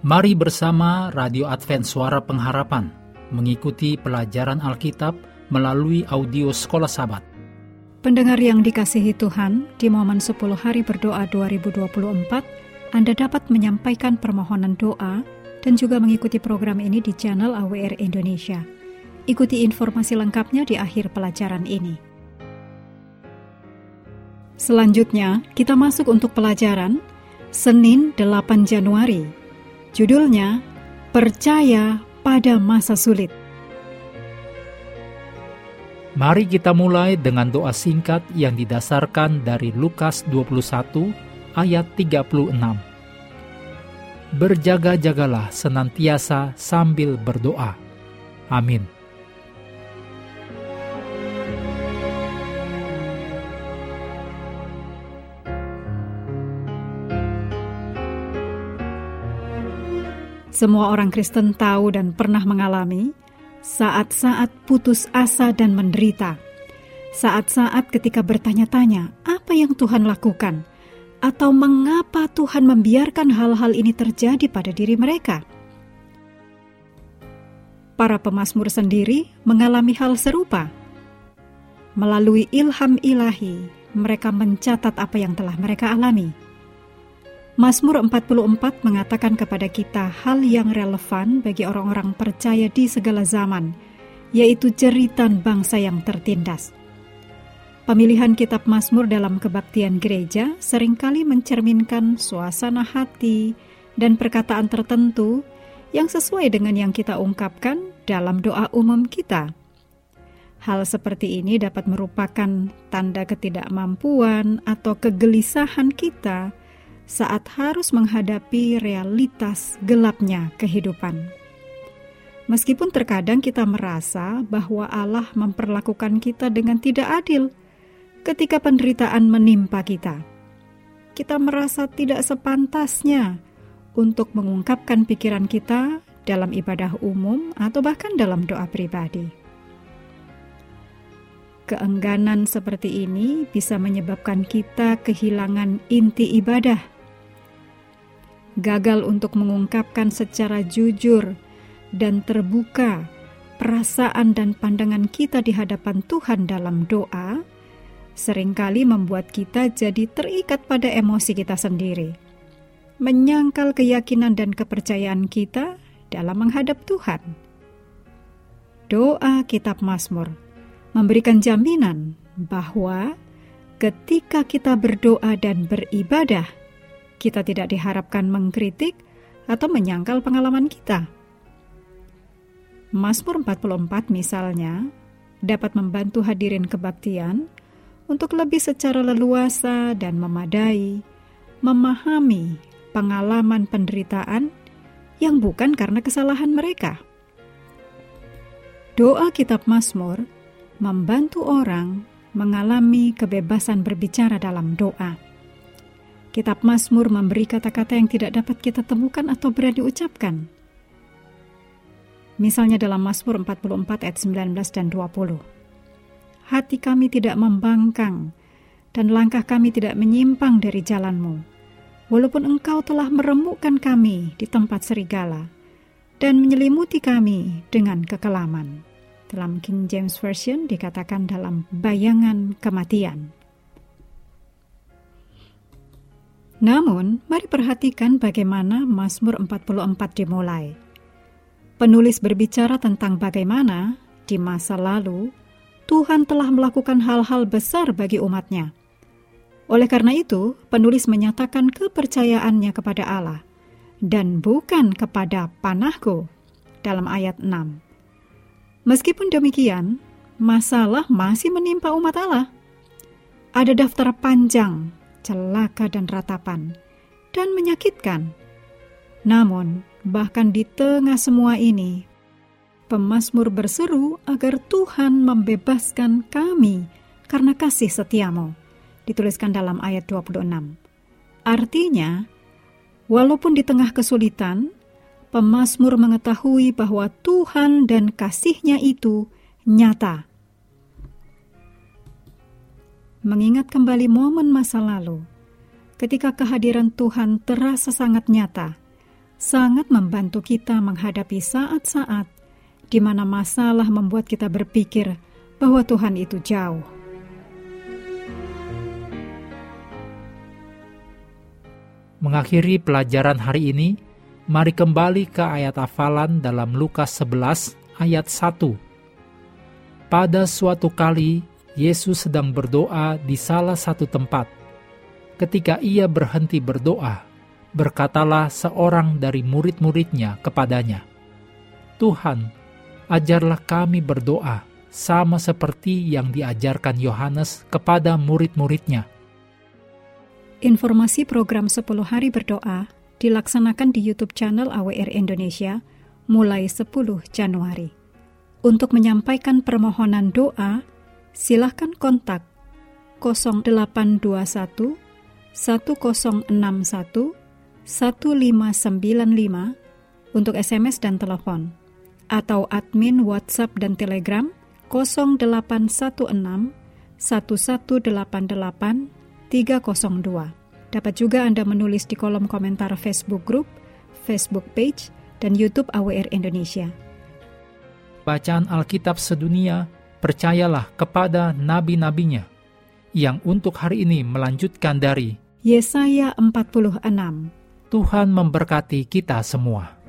Mari bersama Radio Advent Suara Pengharapan mengikuti pelajaran Alkitab melalui audio Sekolah Sabat. Pendengar yang dikasihi Tuhan, di momen 10 hari berdoa 2024, Anda dapat menyampaikan permohonan doa dan juga mengikuti program ini di channel AWR Indonesia. Ikuti informasi lengkapnya di akhir pelajaran ini. Selanjutnya, kita masuk untuk pelajaran Senin 8 Januari Judulnya Percaya pada Masa Sulit. Mari kita mulai dengan doa singkat yang didasarkan dari Lukas 21 ayat 36. Berjaga-jagalah senantiasa sambil berdoa. Amin. Semua orang Kristen tahu dan pernah mengalami saat-saat putus asa dan menderita. Saat-saat ketika bertanya-tanya, apa yang Tuhan lakukan? Atau mengapa Tuhan membiarkan hal-hal ini terjadi pada diri mereka? Para pemazmur sendiri mengalami hal serupa. Melalui ilham ilahi, mereka mencatat apa yang telah mereka alami Mazmur 44 mengatakan kepada kita hal yang relevan bagi orang-orang percaya di segala zaman, yaitu jeritan bangsa yang tertindas. Pemilihan kitab Mazmur dalam kebaktian gereja sering kali mencerminkan suasana hati dan perkataan tertentu yang sesuai dengan yang kita ungkapkan dalam doa umum kita. Hal seperti ini dapat merupakan tanda ketidakmampuan atau kegelisahan kita saat harus menghadapi realitas gelapnya kehidupan. Meskipun terkadang kita merasa bahwa Allah memperlakukan kita dengan tidak adil ketika penderitaan menimpa kita, kita merasa tidak sepantasnya untuk mengungkapkan pikiran kita dalam ibadah umum atau bahkan dalam doa pribadi. Keengganan seperti ini bisa menyebabkan kita kehilangan inti ibadah gagal untuk mengungkapkan secara jujur dan terbuka perasaan dan pandangan kita di hadapan Tuhan dalam doa, sering kali membuat kita jadi terikat pada emosi kita sendiri, menyangkal keyakinan dan kepercayaan kita dalam menghadap Tuhan. Doa Kitab Mazmur memberikan jaminan bahwa ketika kita berdoa dan beribadah, kita tidak diharapkan mengkritik atau menyangkal pengalaman kita. Mazmur 44 misalnya dapat membantu hadirin kebaktian untuk lebih secara leluasa dan memadai memahami pengalaman penderitaan yang bukan karena kesalahan mereka. Doa kitab Mazmur membantu orang mengalami kebebasan berbicara dalam doa. Kitab Mazmur memberi kata-kata yang tidak dapat kita temukan atau berani ucapkan. Misalnya dalam Mazmur 44 ayat 19 dan 20. Hati kami tidak membangkang dan langkah kami tidak menyimpang dari jalanmu. Walaupun engkau telah meremukkan kami di tempat serigala dan menyelimuti kami dengan kekelaman. Dalam King James Version dikatakan dalam bayangan kematian. Namun, mari perhatikan bagaimana Mazmur 44 dimulai. Penulis berbicara tentang bagaimana di masa lalu Tuhan telah melakukan hal-hal besar bagi umatnya. Oleh karena itu, penulis menyatakan kepercayaannya kepada Allah dan bukan kepada panahku dalam ayat 6. Meskipun demikian, masalah masih menimpa umat Allah. Ada daftar panjang celaka dan ratapan, dan menyakitkan. Namun, bahkan di tengah semua ini, pemazmur berseru agar Tuhan membebaskan kami karena kasih setiamu. Dituliskan dalam ayat 26. Artinya, walaupun di tengah kesulitan, pemazmur mengetahui bahwa Tuhan dan kasihnya itu nyata mengingat kembali momen masa lalu, ketika kehadiran Tuhan terasa sangat nyata, sangat membantu kita menghadapi saat-saat di mana masalah membuat kita berpikir bahwa Tuhan itu jauh. Mengakhiri pelajaran hari ini, mari kembali ke ayat hafalan dalam Lukas 11 ayat 1. Pada suatu kali, Yesus sedang berdoa di salah satu tempat. Ketika ia berhenti berdoa, berkatalah seorang dari murid-muridnya kepadanya, Tuhan, ajarlah kami berdoa, sama seperti yang diajarkan Yohanes kepada murid-muridnya. Informasi program 10 hari berdoa dilaksanakan di YouTube channel AWR Indonesia mulai 10 Januari. Untuk menyampaikan permohonan doa, silahkan kontak 0821 1061 1595 untuk SMS dan telepon atau admin WhatsApp dan Telegram 0816 1188 302. Dapat juga Anda menulis di kolom komentar Facebook Group, Facebook Page, dan YouTube AWR Indonesia. Bacaan Alkitab sedunia, percayalah kepada nabi-nabinya, yang untuk hari ini melanjutkan dari Yesaya 46 Tuhan memberkati kita semua.